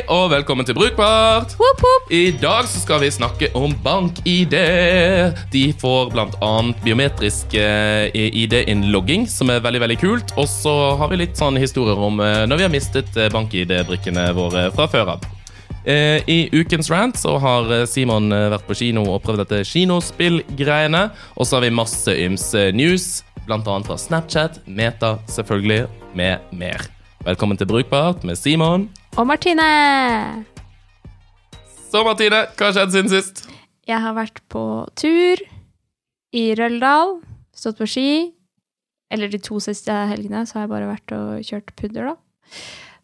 Hei og velkommen til Brukbart! Woop, woop. I dag så skal vi snakke om bank-ID. De får bl.a. biometrisk eh, ID-innlogging, som er veldig veldig kult. Og så har vi litt sånn historier om eh, når vi har mistet eh, bank-ID-brikkene våre fra før av. I ukens rant så har Simon vært på kino og prøvd dette kinospillgreiene. Og så har vi masse ymse news, bl.a. fra Snapchat, Meta selvfølgelig, med mer. Velkommen til Brukbart med Simon. Og Martine! Så Martine, hva har skjedd siden sist? Jeg har vært på tur i Røldal, stått på ski. Eller de to siste helgene så har jeg bare vært og kjørt pudder, da.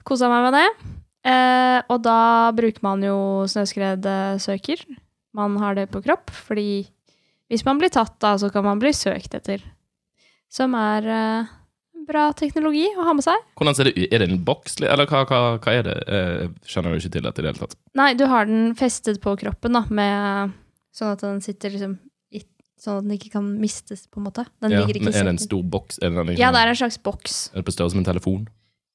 Kosa meg med det. Eh, og da bruker man jo snøskredsøker. Man har det på kropp, fordi hvis man blir tatt da, så kan man bli søkt etter. Som er eh, bra teknologi å ha med seg. Hvordan ser det ut? Er det en boks, eller hva, hva, hva er det? Jeg skjønner du ikke til dette i det hele tatt. Nei, du har den festet på kroppen, da, med Sånn at den sitter liksom Sånn at den ikke kan mistes, på en måte. Den Ja, ligger ikke men er det en stor boks? Liksom, Ja, det er en slags boks. er det på størrelse med en telefon?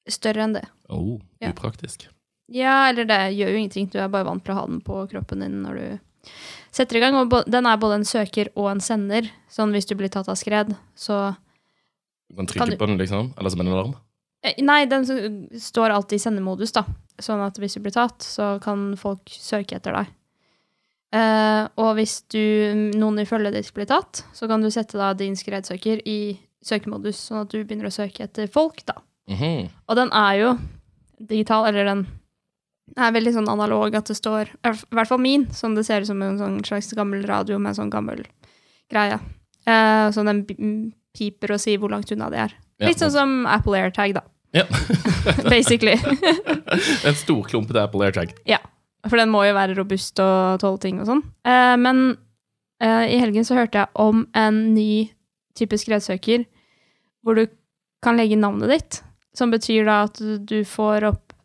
Større enn det. Oh, upraktisk. Ja, eller det gjør jo ingenting. Du er bare vant til å ha den på kroppen din når du setter i gang. Og den er både en søker og en sender. Sånn hvis du blir tatt av skred, så Du kan Kan du- på den, liksom? Eller som en alarm? Eh, Nei, den står alltid i sendemodus, da. Sånn at hvis du blir tatt, så kan folk søke etter deg. Uh, og hvis du, noen i følget ditt blir tatt, så kan du sette da din skredsøker i søkemodus, sånn at du begynner å søke etter folk, da. Mhm. Og den er jo digital, eller den er veldig sånn analog at det står I hvert fall min, som det ser ut som en sånn slags gammel radio med en sånn gammel greie. Uh, så den piper og sier hvor langt unna det er. Litt sånn som Apple AirTag, da. Ja. Basically. en stor klumpete Apple AirTag. ja. For den må jo være robust og tåle ting og sånn. Eh, men eh, i helgen så hørte jeg om en ny type skredsøker hvor du kan legge navnet ditt, som betyr da at du, får opp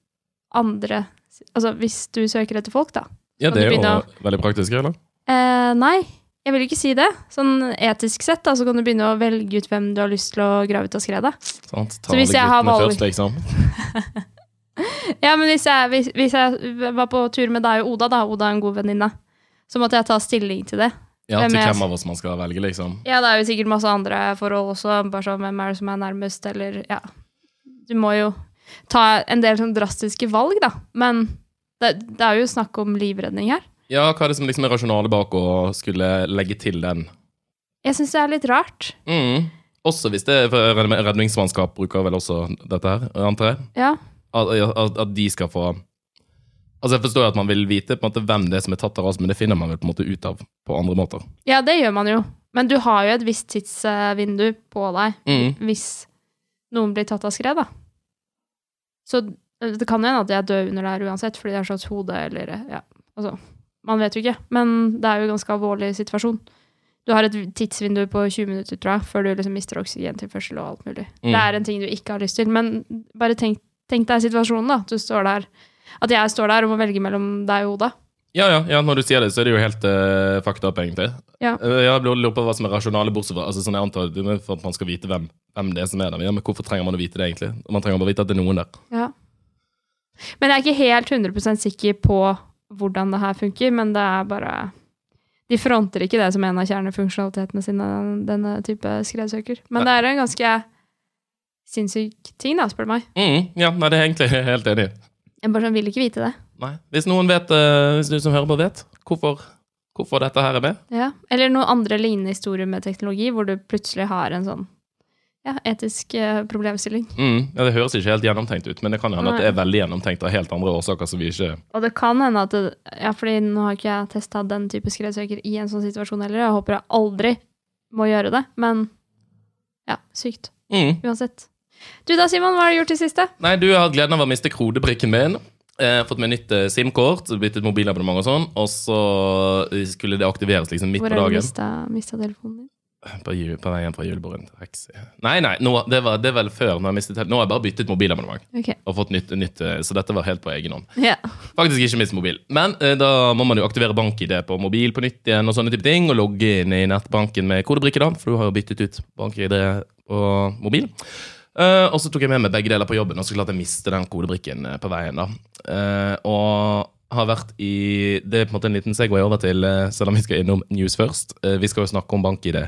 andre Altså hvis du søker etter folk, da. Ja, det er jo veldig praktisk, eller? Eh, nei, jeg vil ikke si det. Sånn etisk sett da, så kan du begynne å velge ut hvem du har lyst til å grave ut av skredet. Sånn, Ta Så hvis jeg har valg- først, liksom. Ja, men hvis jeg, hvis, hvis jeg var på tur med deg og Oda, da, Oda er en god venninne, så måtte jeg ta stilling til det. Ja, Hvem til hvem av oss man skal velge, liksom. Ja, det er jo sikkert masse andre forhold også, bare sånn hvem er det som er nærmest, eller ja. Du må jo ta en del sånn drastiske valg, da. Men det, det er jo snakk om livredning her. Ja, hva er det som liksom er rasjonalet bak å skulle legge til den? Jeg syns det er litt rart. Mm. Også hvis det er redningsmannskap bruker vel også dette her, antar jeg? Ja. At, at, at de skal få Altså Jeg forstår at man vil vite på en måte hvem det er som er tatt av oss, men det finner man vel på en måte ut av på andre måter. ja, det gjør man jo. Men du har jo et visst tidsvindu på deg Mm. hvis noen blir tatt av skred, da. Så det kan hende at jeg dør under der uansett, fordi de har slags hode eller Ja, altså. Man vet jo ikke. Men det er jo en ganske alvorlig situasjon. Du har et tidsvindu på 20 minutter, tror jeg, før du liksom mister oksygentilførsel og alt mulig. Mm. Det er en ting du ikke har lyst til. Men bare tenk, tenk deg situasjonen, da. Du står der At jeg står der og må velge mellom deg og Oda. Ja, ja, ja, når du sier det, så er det jo helt uh, fucked up, egentlig. Ja. Uh, jeg lurer på hva som er rasjonale, bortsett fra altså, sånn jeg antar, det for at man skal vite hvem, hvem det er som er der. Ja, men hvorfor trenger man å vite det, egentlig? Man trenger bare vite at det er noen der. Ja. Men jeg er ikke helt 100% sikker på hvordan det her funker, men det er bare De fronter ikke det som en av kjernefunksjonalitetene sine, denne type skredsøker. Men det er en ganske sinnssyk ting, da, spør du meg. Mm, ja, nei, det er egentlig helt enig. Jeg bare sånn vil ikke vite det. Nei. Hvis noen vet, eh, hvis du som hører på vet, hvorfor, hvorfor dette her er med, Ja. Eller noen andre lignende historier med teknologi, hvor du plutselig har en sånn ja, etisk eh, problemstilling. mm, ja, det høres ikke helt gjennomtenkt ut, men det kan hende at det er veldig gjennomtenkt av helt andre årsaker som vi ikke Og det kan hende at det, Ja, fordi nå har ikke jeg testa den type skredsøker i en sånn situasjon heller. Jeg håper jeg aldri må gjøre det, men ja, sykt. mm. Uansett. Du da, Simon, hva har du gjort i siste? Nei, du har hatt gleden av å miste krodebrikken min. Eh, fått meg nytt eh, SIM-kort, byttet mobilabonnement og sånn, og så skulle det aktiveres liksom midt Hvor på har du dagen. mista, mista telefonen din? På, jul, på veien fra julebordet Hexi. Nei, nei, nå, det, var, det er vel før. Når jeg mistet, nå har jeg bare byttet mobilabonnement Okay. og fått nytt, nytt, eh, så dette var helt på egen hånd. Yeah. Faktisk ikke mist mobil. Men eh, da må man jo aktivere bank-ID på mobil på nytt igjen, og sånne type ting, og logge inn i nettbanken med kodebrikke, da, for du har jo byttet ut bank-ID på mobil. Eh, og så tok jeg med meg begge deler på jobben, og så klarte jeg å miste den kodebrikken eh, på veien. da. Eh, og har vært i Det er på en måte en liten segway over til, selv om vi skal innom news først. Vi skal jo snakke om bank-ID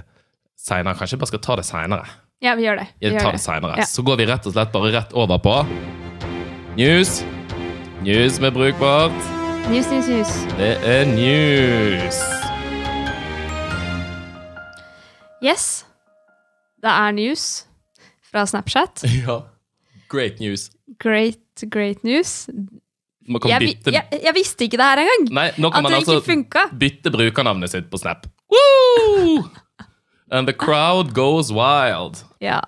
seinere. Kanskje vi bare skal ta det seinere. Ja, vi gjør det. Vi gjør det. det. Ja. Så går vi rett og slett bare rett over på news. News med brukbart. News, news, news. Det er news. Yes. Det er news fra Snapchat. Ja. Great news. Great, great news. Man kan Jeg, jeg, jeg visste ikke det her engang! Nei, nå kan At man altså funka. bytte brukernavnet sitt på Snap. Woo! And the crowd goes wild. Ja,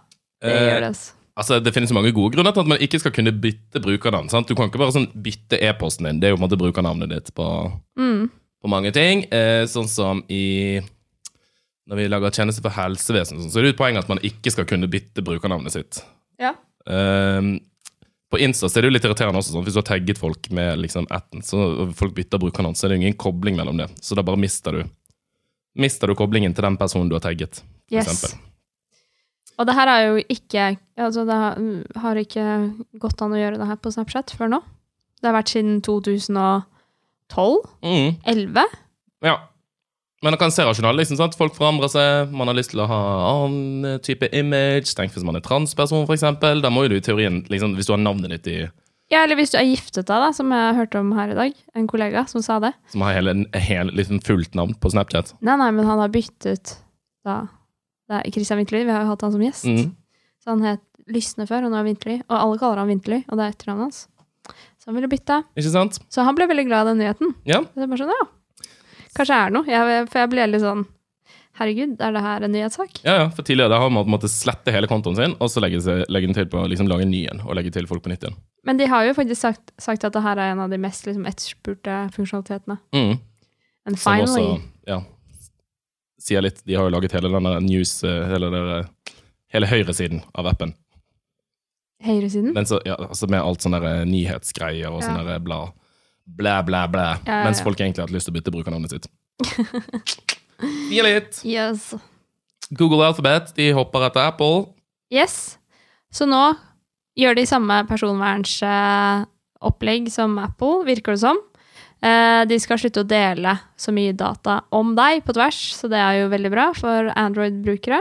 det Eh, gjør det. altså. Det finnes mange gode grunner til at man ikke skal kunne bytte brukernavn. sant? Du kan ikke bare sånn bytte e-posten din. Det er jo på en måte brukernavnet ditt på, Mm. på mange ting. Eh, sånn som i Når vi lager tjenester for helsevesenet, så er det et poeng at man ikke skal kunne bytte brukernavnet sitt. Ja. Eh, på Insta så er det jo litt irriterende også, sånn, hvis du har tagget folk med liksom atten, så folk bytter brukernavn, så er det jo ingen kobling mellom det. Så da bare mister du Mister du koblingen til den personen du har tagget, for Yes. eksempel. Og det her er jo ikke Altså, det har, ikke gått an å gjøre det her på Snapchat før nå. Det har vært siden 2012? Mm. 11? Ja. Men man kan se rasjonalt. Liksom, sant? Folk forandrer seg. Man har lyst til å ha annen type image. Tenk hvis man er transperson, eksempel. Da må jo du i teorien, liksom, hvis du har navnet ditt i Ja, eller hvis du er giftet deg, da, som jeg hørte om her i dag. En kollega som sa det. Som har hele, hele liksom fullt navn på Snapchat. Nei, nei, men han har byttet da Det er Christian Vinterly, vi har jo hatt han som gjest. Mm. Så han het Lysne før, og nå er Vinterly. Og alle kaller han Vinterly, og det er etternavnet hans. Så han ville bytte. Ikke sant? Så han ble veldig glad i den nyheten. Ja. Så det er bare sånn, ja. Kanskje det er noe. Jeg, for jeg ble litt sånn Herregud, er det her en nyhetssak? Ja, ja, for tidligere har man måttet slette hele kontoen sin, og så legge, legge den til på liksom, lage en ny en, og legge til folk på nytt igjen. Men de har jo faktisk sagt, sagt at det her er en av de mest liksom, etterspurte funksjonalitetene. Mm. And Som finally. også, ja, sier litt. De har jo laget hele denne news, eh, hele, det, hele høyresiden av appen. Høyresiden? Men så, ja, altså med alt sånne der, eh, nyhetsgreier og Ja. sånne der bla, blæ, blæ. Ja, ja, Mens folk egentlig har hatt lyst til å bytte brukernavnet sitt. Gi litt. Yes. Google Alphabet de hopper etter Apple. yes. Så nå gjør de samme personvernsopplegg som Apple, virker det som. Eh, De skal slutte å dele så mye data om deg på tvers, så det er jo veldig bra for Android-brukere.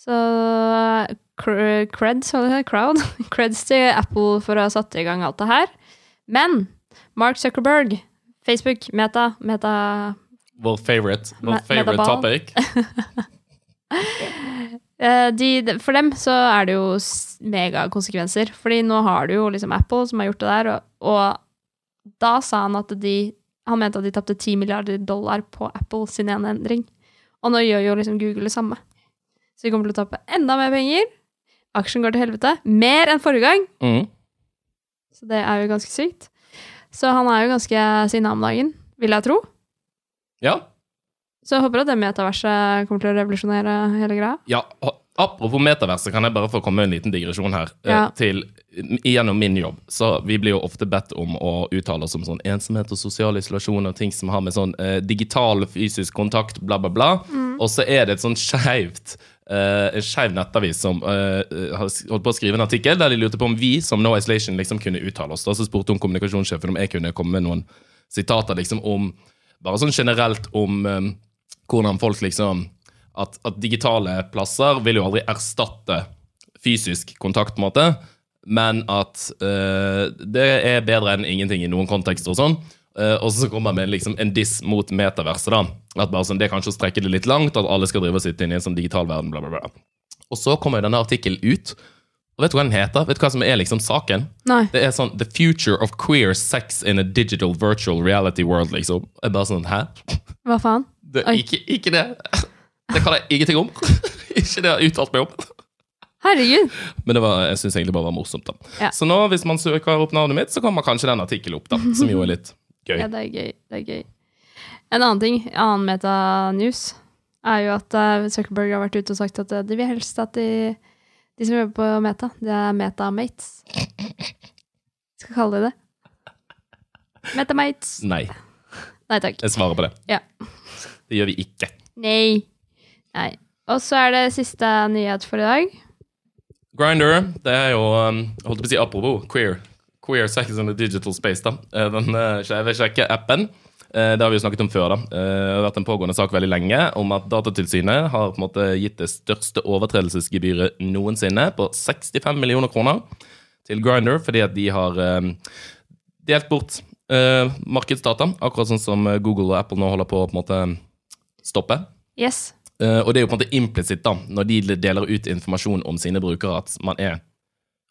Så creds, crowd, creds til Apple for å ha satt i gang alt det her. Men Mark Zuckerberg, Facebook, Meta, Meta Well, favorite, Well, favorite topic. Eh, de, de- for dem så er det jo megakonsekvenser. Fordi nå har du jo liksom Apple som har gjort det der, og, og da sa han at de Han mente at de tapte 10 milliarder dollar på Apple sin ene endring. Og nå gjør jo liksom Google det samme. Så de kommer til å tape enda mer penger. Aksjen går til helvete. Mer enn forrige gang. Mm. Så det er jo ganske sykt. Så han er jo ganske sinna om dagen, vil jeg tro. Ja. Så jeg håper at det metaverset kommer til å revolusjonere hele greia. ja. Apropos metaverset, kan jeg bare få komme med en liten digresjon her. eh, Ja. Til, Gjennom min jobb. Så Vi blir jo ofte bedt om å uttale oss om sånn ensomhet og sosial isolasjon og ting som har med sånn eh, digital fysisk kontakt, bla, bla, bla. Og så er det et sånn skeivt Uh, en skeiv nettavis som uh, har holdt på å skrive en artikkel der de lurte på om vi som No Isolation liksom kunne uttale oss. Da så spurte hun kommunikasjonssjefen om jeg kunne komme med noen sitater liksom om Bare sånn generelt om eh, hvordan folk liksom at, at digitale plasser vil jo aldri erstatte fysisk kontakt, på en måte, men at uh, det er bedre enn ingenting i noen kontekster og sånn. Uh, og så kommer man med liksom en diss mot metaverset. da. At bare sånn, Det er kanskje å strekke det litt langt, at alle skal drive og sitte inn i en sånn digital verden. bla bla bla. Og så kommer jo denne artikkelen ut. Og vet du hva den heter? Vet du hva som er liksom saken? Nei. Det er sånn The future of queer sex in a digital virtual reality world, liksom. Jeg bare sånn, hæ? Hva faen? Det, ikke, ikke det. Det kan jeg ingenting om. ikke det jeg har uttalt meg om. Herregud. Men det var, jeg syns egentlig bare var morsomt. da. Ja. Så nå, hvis man søker opp navnet mitt, så kommer kanskje den artikkelen opp, da. Som jo er litt gøy. Ja, det er gøy. Det er gøy. En annen ting, annen meta-news, er jo at eh, Zuckerberg har vært ute og sagt at eh, de vil helst at de, de som jobber på Meta, det er Metamates. Skal kalle de det. Metamates. Nei. Nei takk. Jeg svarer på det. Ja. Det gjør vi ikke. Nei. Nei. Og så er det siste nyhet for i dag. Grinder, det er jo um, holdt på å si apropos queer. Queer Sex in the Digital Space. da. Eh, Den eh, Jeg vil sjekke appen. Eh, Det har vi jo snakket om før. da. Det har vært en pågående sak veldig lenge om at Datatilsynet har på en måte gitt det største overtredelsesgebyret noensinne, på 65 millioner kroner, til Grinder fordi at de har delt bort markedsdata, akkurat sånn som Google og Apple nå holder på å på en måte stoppe. Yes. Uh, og det er jo på en måte implisitt, da, når de deler ut informasjon om sine brukere, at man er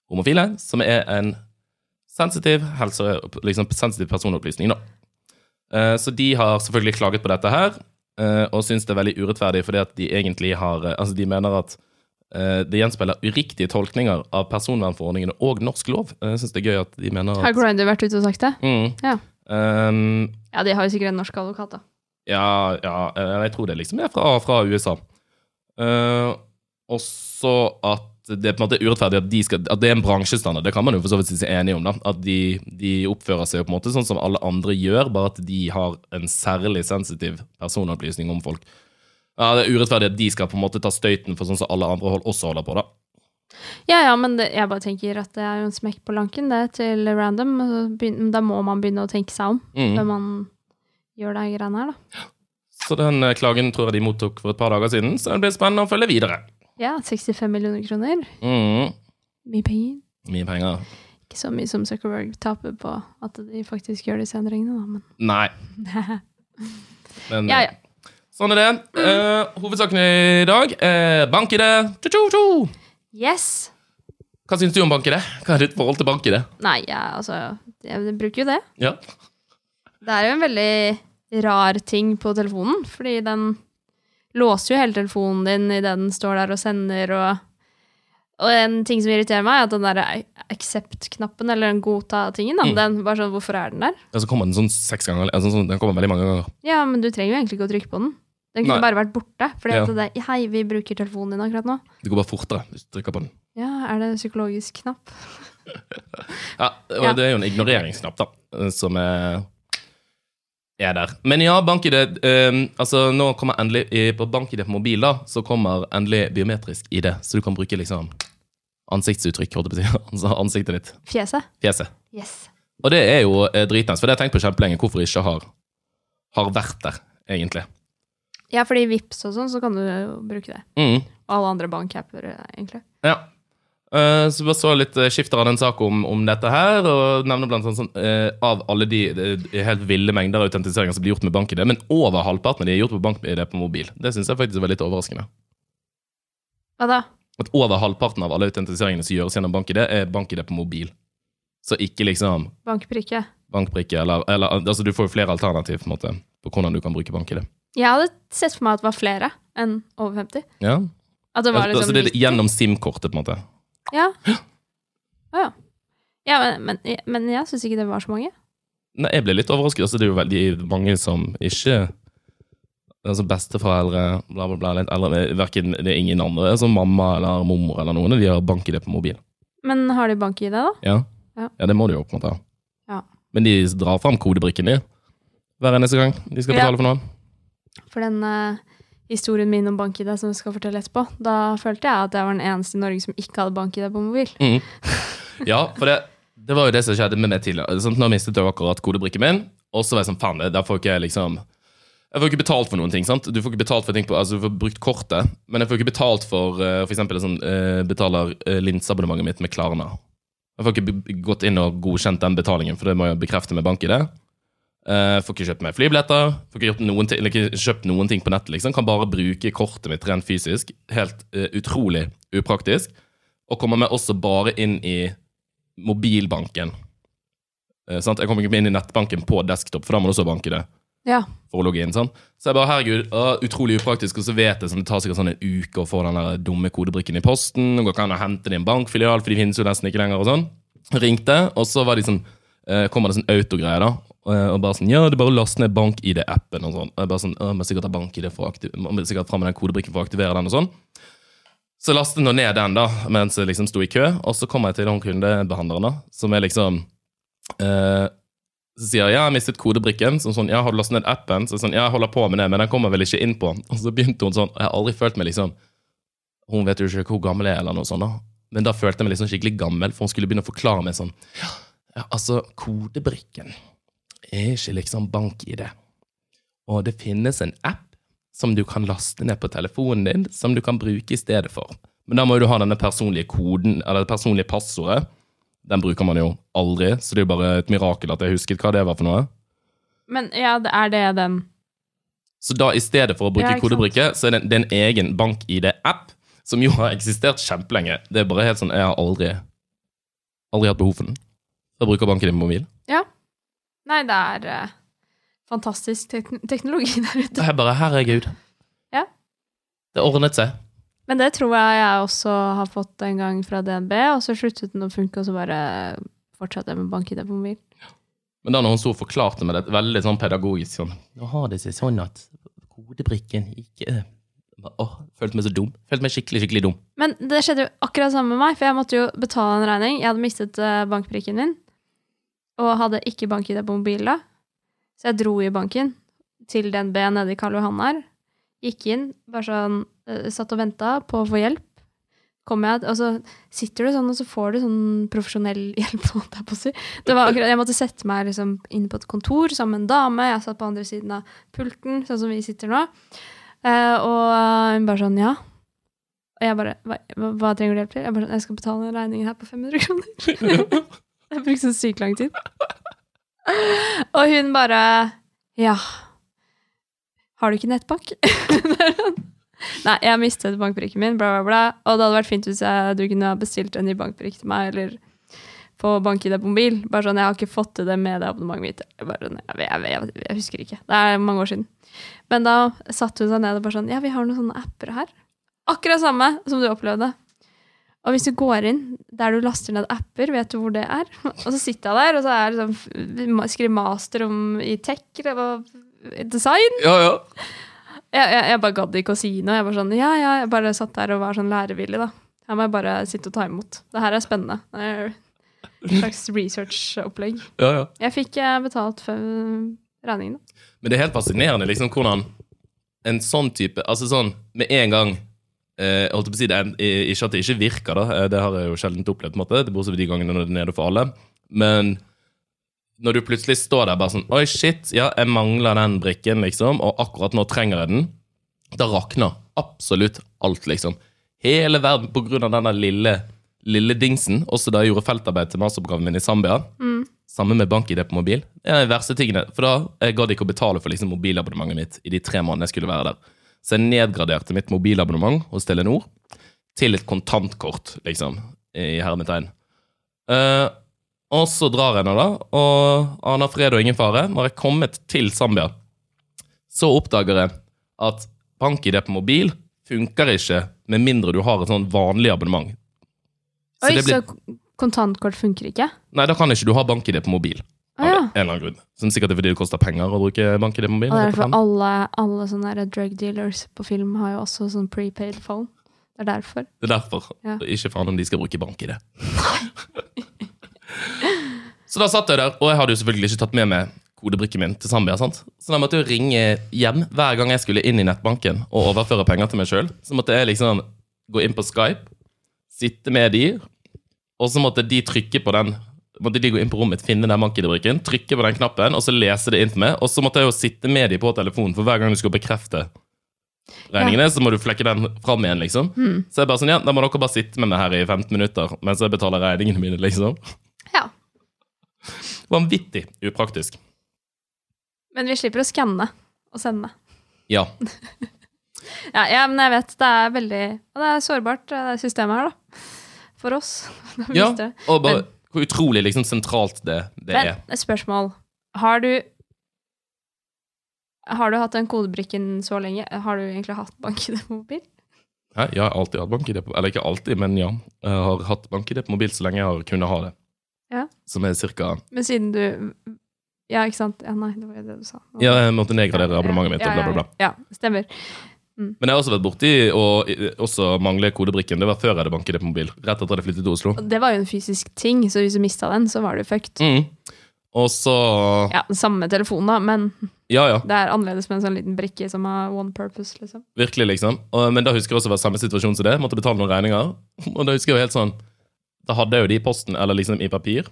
homofile, som er en sensitiv helse, liksom sensitiv personopplysning, da. Uh, så de har selvfølgelig klaget på dette her, uh, og syns det er veldig urettferdig fordi at de egentlig har Altså, de mener at det gjenspeiler uriktige tolkninger av personvernforordningene og norsk lov. Jeg syns det er gøy at de mener at Har Grinder vært ute og sagt det? mm, Ja. um, Ja, de har jo sikkert en norsk advokat, da. Ja, ja, eh, jeg tror det liksom er fra, fra USA. Uh, og så at det er på en måte urettferdig at, de skal, at det er en bransjestandard. Det kan man jo for så vidt si seg enig om. da, At de, de oppfører seg på en måte sånn som alle andre gjør, bare at de har en særlig sensitiv personopplysning om folk. Ja, Det er urettferdig at de skal på en måte ta støyten for sånn som alle andre hold også holder på. da. Ja, ja, men det, jeg bare tenker at det er jo en smekk på lanken, det, til random. Da må man begynne å tenke seg om Mm. før man gjør de greiene her, da. Så den eh, klagen tror jeg de mottok for et par dager siden, så det blir spennende å følge videre. Ja, 65 millioner kroner. Mm. Mye penger. Mye penger. Ikke så mye som Zuckerberg taper på at de faktisk gjør disse endringene, da, men Nei. Men Ja, ja. sånn er det. Uh, hovedsaken i dag er bank-ID. Yes! Hva syns du om bank-ID? Hva er ditt forhold til bank-ID? Nei, ja, altså jeg bruker jo det. Ja. Det er jo en veldig rar ting på telefonen, fordi den låser jo hele telefonen din idet den står der og sender, og Og en ting som irriterer meg, er at den der accept-knappen, eller den godta-tingen, Mm. den bare sånn Hvorfor er den der? Ja, så kommer den sånn seks ganger. Altså, sånn, den kommer veldig mange ganger. Ja, men du trenger jo egentlig ikke å trykke på den. Den kunne Nei. bare vært borte. Fordi Ja. at det Hei, vi bruker telefonen din akkurat nå. Det går bare fortere hvis du trykker på den. Ja, er det en psykologisk knapp? Ja, og Ja. Det er jo en ignoreringsknapp, da, som er, er der. Men ja, bank-ID eh, Altså, nå kommer endelig På bank-ID på mobil, da, så kommer endelig biometrisk ID, så du kan bruke liksom ansiktsuttrykk. Altså ansiktet ditt. Fjeset? Fjeset. Yes. Og det er jo eh, dritnice, for det har jeg tenkt på kjempelenge, hvorfor ikke har, har vært der, egentlig. Ja, fordi Vips og sånn, så kan du jo bruke det. Mm. Og alle andre bankapper, egentlig. Ja. Eh, så bare så litt uh, skifter av den sak om, om dette her, og nevner blant annet sånn, uh, av alle de, de helt ville mengder av autentiseringer som blir gjort med bank-ID, men over halvparten av de er gjort på bank-ID på mobil. Det syns jeg faktisk var litt overraskende. Hva da? At over halvparten av alle autentiseringene som gjøres gjennom bank-ID, er bank-ID på mobil. Så ikke liksom Bankbrikke? bankbrikke, eller, eller altså du får jo flere alternativ på, en måte, på hvordan du kan bruke bank-ID. Jeg hadde sett for meg at det var flere enn over 50. Ja. At det var liksom altså det er gjennom SIM-kortet, på en måte. Ja. Å ja. Ja, men, men, men jeg syns ikke det var så mange. Nei, jeg ble litt overrasket. Altså, det er jo veldig mange som ikke Altså besteforeldre, bla, bla, bla, litt eldre hverken, det er ingen andre, som mamma eller mormor eller noen, de har bank-ID på mobil. Men har de bank-ID, da? Ja. Ja. ja, det må de jo på en måte. Ja. Men de drar fram kodebrikken, de. Hver eneste gang de skal betale for noe. For den eh, historien min om bank-ID som jeg skal fortelle etterpå, da følte jeg at jeg var den eneste i Norge som ikke hadde bank-ID på mobil. Mm. Ja, for det, det var jo det som skjedde med meg tidligere. Sånn, nå mistet jeg akkurat kodebrikken min, og så var jeg sånn, faen, da får ikke jeg liksom Jeg får ikke betalt for noen ting, sant? Du får ikke betalt for ting på, altså du får brukt kortet, men jeg får ikke betalt for eh, eksempel sånn, eh, betaler uh, linseabonnementet mitt med Klarna. Jeg får ikke gått inn og godkjent den betalingen, for det må jeg bekrefte med bank i det. Uh, får ikke kjøpt meg flybilletter, får ikke, noen ikke kjøpt noen ting på nettet. liksom. Kan bare bruke kortet mitt rent fysisk. Helt uh, utrolig upraktisk. Og kommer meg også bare inn i mobilbanken. Uh, sant? Jeg kommer ikke inn i nettbanken på desktop, for da må du også banke det Ja. for å logge inn. sant? Så jeg bare, herregud, utrolig upraktisk, og så vet jeg sånn, det tar sikkert sånn en uke å få den der dumme kodebrikken i posten, og går an å hente det i en bankfilial, for de finnes jo nesten ikke lenger og sånn. Ringte, og så var de sånn, kommer det sånn autogreie da, og, og bare sånn, ja, det er bare å laste ned bank-ID-appen og sånn. Og jeg bare sånn, å, må sikkert ha bank-ID for å må sikkert frem med den kodebrikken for å aktivere den og sånn. Så lastet jeg ned den da, mens jeg liksom sto i kø, og så kommer jeg til den kundebehandleren da, som er liksom, eh, så sier ja, jeg har mistet kodebrikken, så sånn, ja, har du lastet ned appen? Så sånn, ja, jeg holder på med det, men den kommer vel ikke inn på. Og så begynte hun sånn, og jeg har aldri følt meg liksom, hun vet jo ikke hvor gammel jeg er eller noe sånt da. Men da følte jeg meg liksom skikkelig gammel, for hun skulle begynne å forklare meg sånn ja altså, kodebrikken er ikke liksom bank-ID. Og det finnes en app som du kan laste ned på telefonen din, som du kan bruke i stedet for. Men da må du ha denne personlige koden, eller det personlige passordet. Den bruker man jo aldri, så det er jo bare et mirakel at jeg husket hva det var for noe. Men ja, det er det den Så da i stedet for å bruke Ja, kodebrikke, så er det, det er en egen bank-ID-app, som jo har eksistert kjempelenge. Det er bare helt sånn, jeg har aldri, aldri hatt behov for den. Jeg bruker banken din på mobil. Ja. Nei, det er eh, fantastisk tekn teknologi der ute. Det jeg bare, herregud. Ja. Det ordnet seg. Men det tror jeg jeg også har fått en gang fra DNB, og så sluttet den å funke, og så bare fortsatte jeg med bank-ID på mobil. Men da når hun så forklarte meg det veldig sånn pedagogisk sånn, Nå har det seg sånn at kodebrikken ikke Åh, følte meg så dum. Følte meg skikkelig, skikkelig dum. Men det skjedde jo akkurat samme med meg, for jeg måtte jo betale en regning. Jeg hadde mistet eh, bankbrikken min, og hadde ikke bank-ID på mobil da. Så jeg dro i banken til DNB nede i Karl Johan her. Gikk inn, bare sånn, eh, satt og venta på å få hjelp. Kom jeg, og så sitter du sånn, og så får du sånn profesjonell hjelp. Det var akkurat, jeg måtte sette meg liksom inn på et kontor sammen med en dame. Jeg satt på andre siden av pulten, sånn som vi sitter nå. Eh, og hun bare sånn, ja. Og jeg bare, hva, hva trenger du hjelp til? Jeg bare, sånn, jeg skal betale regningen her på 500 kroner. jeg brukte så sykt lang tid. og hun bare, ja. Har du ikke nettbank? Nei, jeg mistet bankbrikken min, bla, bla, bla. Og det hadde vært fint hvis jeg, du kunne ha bestilt en ny bankbrikk til meg, eller få bank-ID på mobil. Bare sånn, jeg har ikke fått til det med det abonnementet mitt. Bare, sånn, jeg, jeg, jeg, jeg husker ikke. Det er mange år siden. Men da satte hun seg ned og bare sånn, ja, vi har noen sånne apper her. Akkurat samme som du opplevde. Og hvis du går inn der du laster ned apper, vet du hvor det er? Og så sitter jeg der, og så er det sånn, skriver master om i tech og design. Ja, ja. Jeg, jeg, jeg bare gadd ikke å si noe. Jeg bare sånn, ja, ja, jeg bare satt der og var sånn lærevillig, da. Her må jeg bare sitte og ta imot. Det her er spennende. Det er et slags research-opplegg. ja, ja. Jeg fikk eh, betalt for regningen. da. Men det er helt fascinerende liksom hvordan en sånn type Altså sånn med en gang eh, holdt på å si det, eh, Ikke at det ikke virker, da. eh, Det har jeg jo sjelden opplevd. på en måte, det Bortsett fra de gangene når det er nede for alle. Men når du plutselig står der bare sånn Oi, shit, ja, jeg mangler den brikken, liksom, og akkurat nå trenger jeg den. Da rakner absolutt alt, liksom. Hele verden på grunn av den der lille, lille dingsen. Også da jeg gjorde feltarbeid til masteroppgaven min i Zambia. Samme med bank-ID på mobil. Det er de verste tingene. For da jeg gadd ikke å betale for liksom, mobilabonnementet mitt i de tre månedene jeg skulle være der. Så jeg nedgraderte mitt mobilabonnement hos Telenor til et kontantkort, liksom, i hermetegn. Uh, og så drar jeg nå, da, og aner fred og ingen fare. Når jeg er kommet til Zambia, så oppdager jeg at bank-ID på mobil funker ikke med mindre du har et sånn vanlig abonnement. Så Oi, det blir- så kontantkort funker ikke? Nei, da kan ikke du ha bank-ID på mobil. En eller annen grunn. Som sikkert er fordi det koster penger å bruke bank-ID på mobil. Og derfor alle, alle sånne drug dealers på film har jo også sånn prepaid phone. Det er derfor. Det er derfor. Ja. Ikke faen om de skal bruke bank-ID. Så da satt jeg der, og jeg hadde jo selvfølgelig ikke tatt med meg kodebrikken min til Zambia. sant? Så da måtte jeg ringe hjem hver gang jeg skulle inn i nettbanken og overføre penger til meg sjøl. Så måtte jeg liksom gå inn på Skype, sitte med de, og så måtte de trykke på den måtte de gå inn på rommet, finne den bank-ID-brikken, trykke på den knappen, og så lese det inn for meg. Og så måtte jeg jo sitte med de på telefonen, for hver gang du skulle bekrefte regningene, så må du flekke den fram igjen, liksom. Så jeg bare sånn, ja, da må dere bare sitte med meg her i 15 minutter mens jeg betaler regningene mine, liksom. Ja. Vanvittig upraktisk. Men vi slipper å skanne og sende. Ja. Ja, ja, men jeg vet det er veldig det er sårbart, det systemet her, da. For oss. ja. Og bare hvor utrolig liksom sentralt det, det Men er. et spørsmål. Har du Har du hatt den kodebrikken så lenge? Har du egentlig hatt bank-ID på mobil? Hæ? Ja, jeg har alltid hatt bank-ID på Eller ikke alltid, men ja. Jeg har hatt bank-ID på mobil så lenge jeg har kunnet ha det. Ja. Som er cirka Men siden du Ja, ikke sant? Ja, nei, det var jo det du sa. Ja, jeg måtte nedgradere abonnementet mitt og bla, bla, bla. Ja, ja, stemmer. Men jeg har også vært borti og også mangle kodebrikken. Det var før jeg hadde banket det på mobil. Rett etter at jeg flyttet til Oslo. Det var jo en fysisk ting, så hvis du mista den, så var du fucked. Mm. Og så Ja, samme telefon, da, men Ja, ja. Det er annerledes med en sånn liten brikke som har one purpose, liksom. Virkelig, liksom. Og, men da husker jeg også det var samme situasjon som det. Måtte betale noen regninger. Og da husker jeg jo helt sånn Da hadde jeg jo de i posten, eller liksom i papir.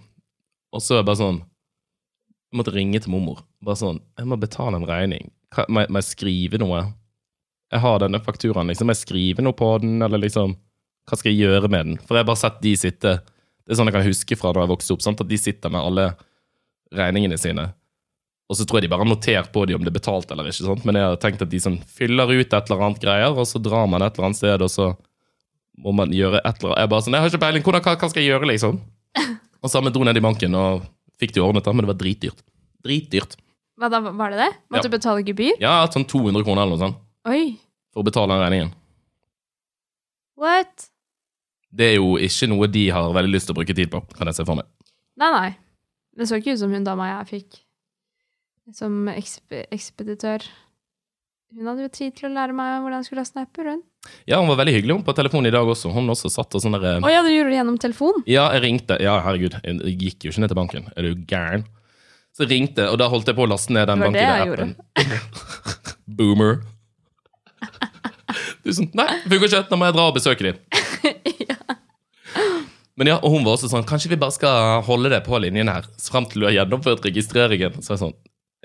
Og så er bare sånn Jeg måtte ringe til mormor. Bare sånn Jeg må betale en regning. Må jeg skrive noe? Jeg har denne fakturaen, liksom. Jeg skriver noe på den, eller liksom Hva skal jeg gjøre med den? For jeg har bare sett de sitte Det er sånn jeg kan huske fra da jeg vokste opp, sant? at de sitter med alle regningene sine. Og så tror jeg de bare har notert på dem om det er betalt eller ikke. Sant? Men jeg har tenkt at de sånn fyller ut et eller annet greier, og så drar man et eller annet sted, og så må man gjøre et eller annet. Jeg bare sånn, jeg har ikke peiling. Hva, hva skal jeg gjøre, liksom? Og så dro ned i banken og fikk det ordnet, men det var dritdyrt. Dritdyrt. Hva da, var det det? Måtte Ja. du betale gebyr? Ja, sånn 200 kroner eller noe sånt Oi, for å betale den regningen. what? Det er jo ikke noe de har veldig lyst til å bruke tid på, kan jeg se for meg. Nei, nei. Det så ikke ut som hun dama jeg fikk som eksp ekspeditør. Hun hadde jo tid til å lære meg hvordan jeg skulle laste snapper, hun. Ja, hun var veldig hyggelig hun på telefonen i dag også. Hun også satt og sånn der Å ja, du gjorde det gjennom telefon? Ja, jeg ringte. Ja, herregud, jeg gikk jo ikke ned til banken. Er du gæren? Så ringte, og da holdt jeg på å laste ned den Det var det jeg. Boomer. Du sånn, Nei, funker ikke. Da må jeg dra og besøke dem. Men ja, og hun var også sånn Kanskje vi bare skal holde det på linjen her fram til du har gjennomført registreringen. Så jeg sånn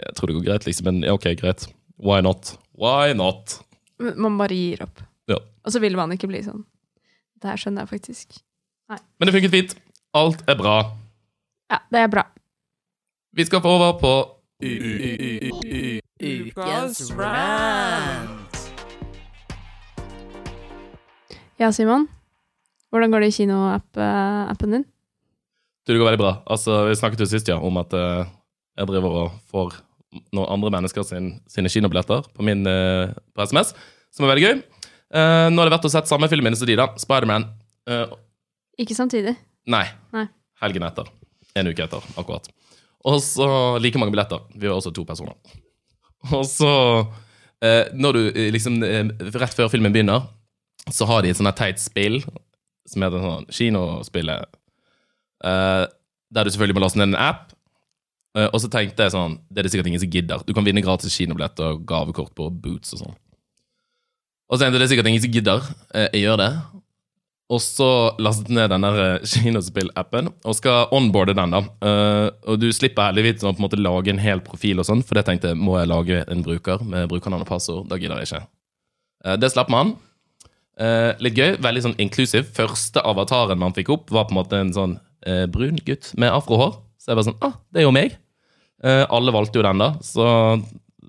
Jeg tror det går greit, liksom. Men ja, ok, greit. Why not? Why not? Man bare gir opp. Ja. Og så vil man ikke bli sånn. Det her skjønner jeg faktisk. Men det funket fint. Alt er bra. Ja, det er bra. Vi skal få over på Ukas rant. Ja, Simon. Hvordan går det i kinoappen din? Du, det går veldig bra. Altså, Vi snakket jo sist ja, om at uh, jeg driver og får noen andre mennesker sin, sine kinobilletter på min uh, på SMS, som er veldig gøy. Uh, nå har det vært å sett samme filmen som de, da. Spiderman. Uh, Ikke samtidig. nei. Nei. Helgen etter. En uke etter, akkurat. Og så like mange billetter. Vi var også to personer. Og så, eh, når du eh, liksom eh, Rett før filmen begynner, så har de et sånt teit spill som heter sånn kinospillet. uh, der du selvfølgelig må laste ned en app. Uh, og så tenkte jeg sånn Det er det sikkert ingen som gidder. Du kan vinne gratis kinobillett og gavekort på Boots og sånn. Og så tenkte jeg det er sikkert ingen som gidder. Uh, jeg gjør det. Og så lastet jeg ned den der kinospill-appen og skal onboarde den. da. Uh, og du slipper heldigvis å på en måte lage en hel profil, og sånn, for det tenkte jeg må jeg lage en bruker med brukernavn og passord. Da gidder jeg ikke. Uh, det slapp man. Eh, litt gøy. Veldig sånn inklusiv. Første avataren man fikk opp, var på en måte en sånn uh, brun gutt med afrohår. Så jeg var sånn ah, det er jo meg. Uh, alle valgte jo den, da. Så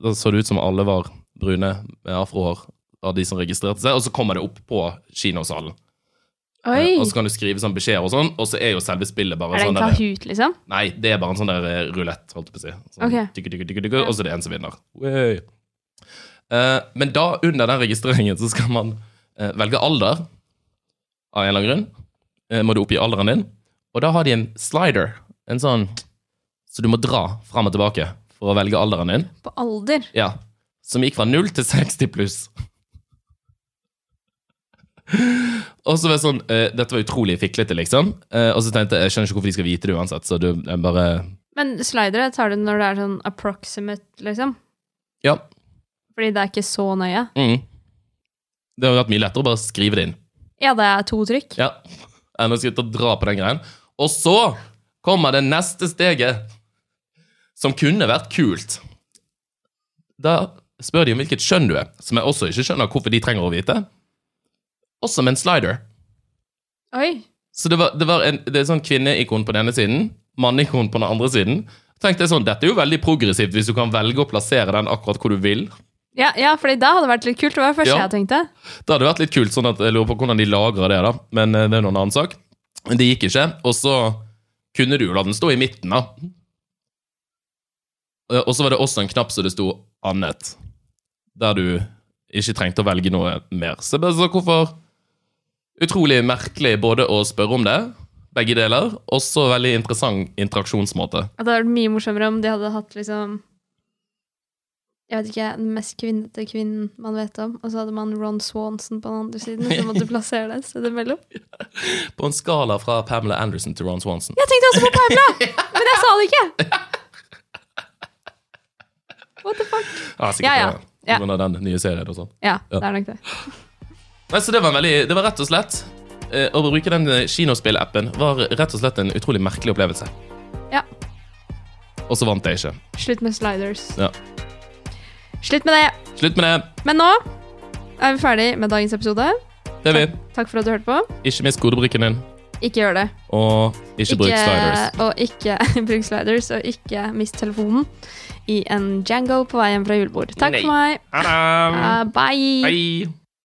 da så det ut som alle var brune med afrohår av de som registrerte seg. Og så kommer det opp på kinosalen. Oi! Og så kan du skrive sånn beskjeder og sånn, og så er jo selve spillet bare sånn Er det sånn en der, Kahoot, liksom? Nei, det er bare en sånn der rulett, holdt jeg på å si. Sånn, okay. tykke, tykke, tykke, tykke, og så er det en som vinner. Eh, men da, under den registreringen, så skal man eh, velge alder. Av en eller annen grunn. Eh, må du oppgi alderen din. Og da har de en slider, en sånn Så du må dra fram og tilbake for å velge alderen din. På alder? Ja. Som gikk fra 0 til 60 pluss. og så var jeg sånn eh, Dette var utrolig fiklete, liksom. Eh, og så tenkte jeg jeg skjønner ikke hvorfor de skal vite det uansett, så du bare Men slidere tar du når det er sånn approximate, liksom? Ja. Fordi det er ikke så nøye? Mm. Det hadde vært mye lettere å bare skrive det inn. Ja, det er to trykk. Ja. Enn å sitte og dra på den greien. Og så kommer det neste steget, som kunne vært kult. Da spør de om hvilket kjønn du er, som jeg også ikke skjønner hvorfor de trenger å vite. Også med en slider. Oi! Så det, var, det, var en, det er sånn kvinneikon på den ene siden, manneikon på den andre siden. Tenkte jeg sånn, Dette er jo veldig progressivt hvis du kan velge å plassere den akkurat hvor du vil. Ja, ja for da hadde det vært litt kult. Det var det første Ja. jeg tenkte. Det hadde vært litt kult, sånn at jeg lurer på hvordan de lagra det, da. Men eh, det er noen annen sak. Men det gikk ikke. Og så kunne du jo la den stå i midten, da. Eh, Og så var det også en knapp så det sto 'annet', der du ikke trengte å velge noe mer. Så bare så hvorfor Utrolig merkelig både å spørre om det, begge deler, og så veldig interessant interaksjonsmåte. Det hadde vært mye morsommere om de hadde hatt liksom Jeg vet ikke, den mest kvinnete kvinnen man vet om. Og så hadde man Ron Swanson på den andre siden. Så måtte du plassere det et sted imellom. På en skala fra Pamela Anderson til Ron Swanson. Jeg tenkte også på Pamela! Men jeg sa det ikke! What the fuck? Ja, sikkert Ja, ja. Ja. av den nye serien og sånn. Ja, Ja. det er nok det. Nei, så det var, veldig, det var rett og slett eh, Å bruke den eh, kinospillappen var rett og slett en utrolig merkelig opplevelse. Ja. Og så vant jeg ikke. Slutt med sliders. Ja. Slutt med det. Slutt med det. Men nå er vi ferdig med dagens episode. Det er vi. Takk for at du hørte på. Ikke mist kodebrikken din, Ikke gjør det. og ikke, bruk sliders. Og ikke bruk sliders, og ikke mist telefonen i en Jango på vei hjem fra julebord. Takk Nei. for meg. Ha det! Uh, bye. Hei!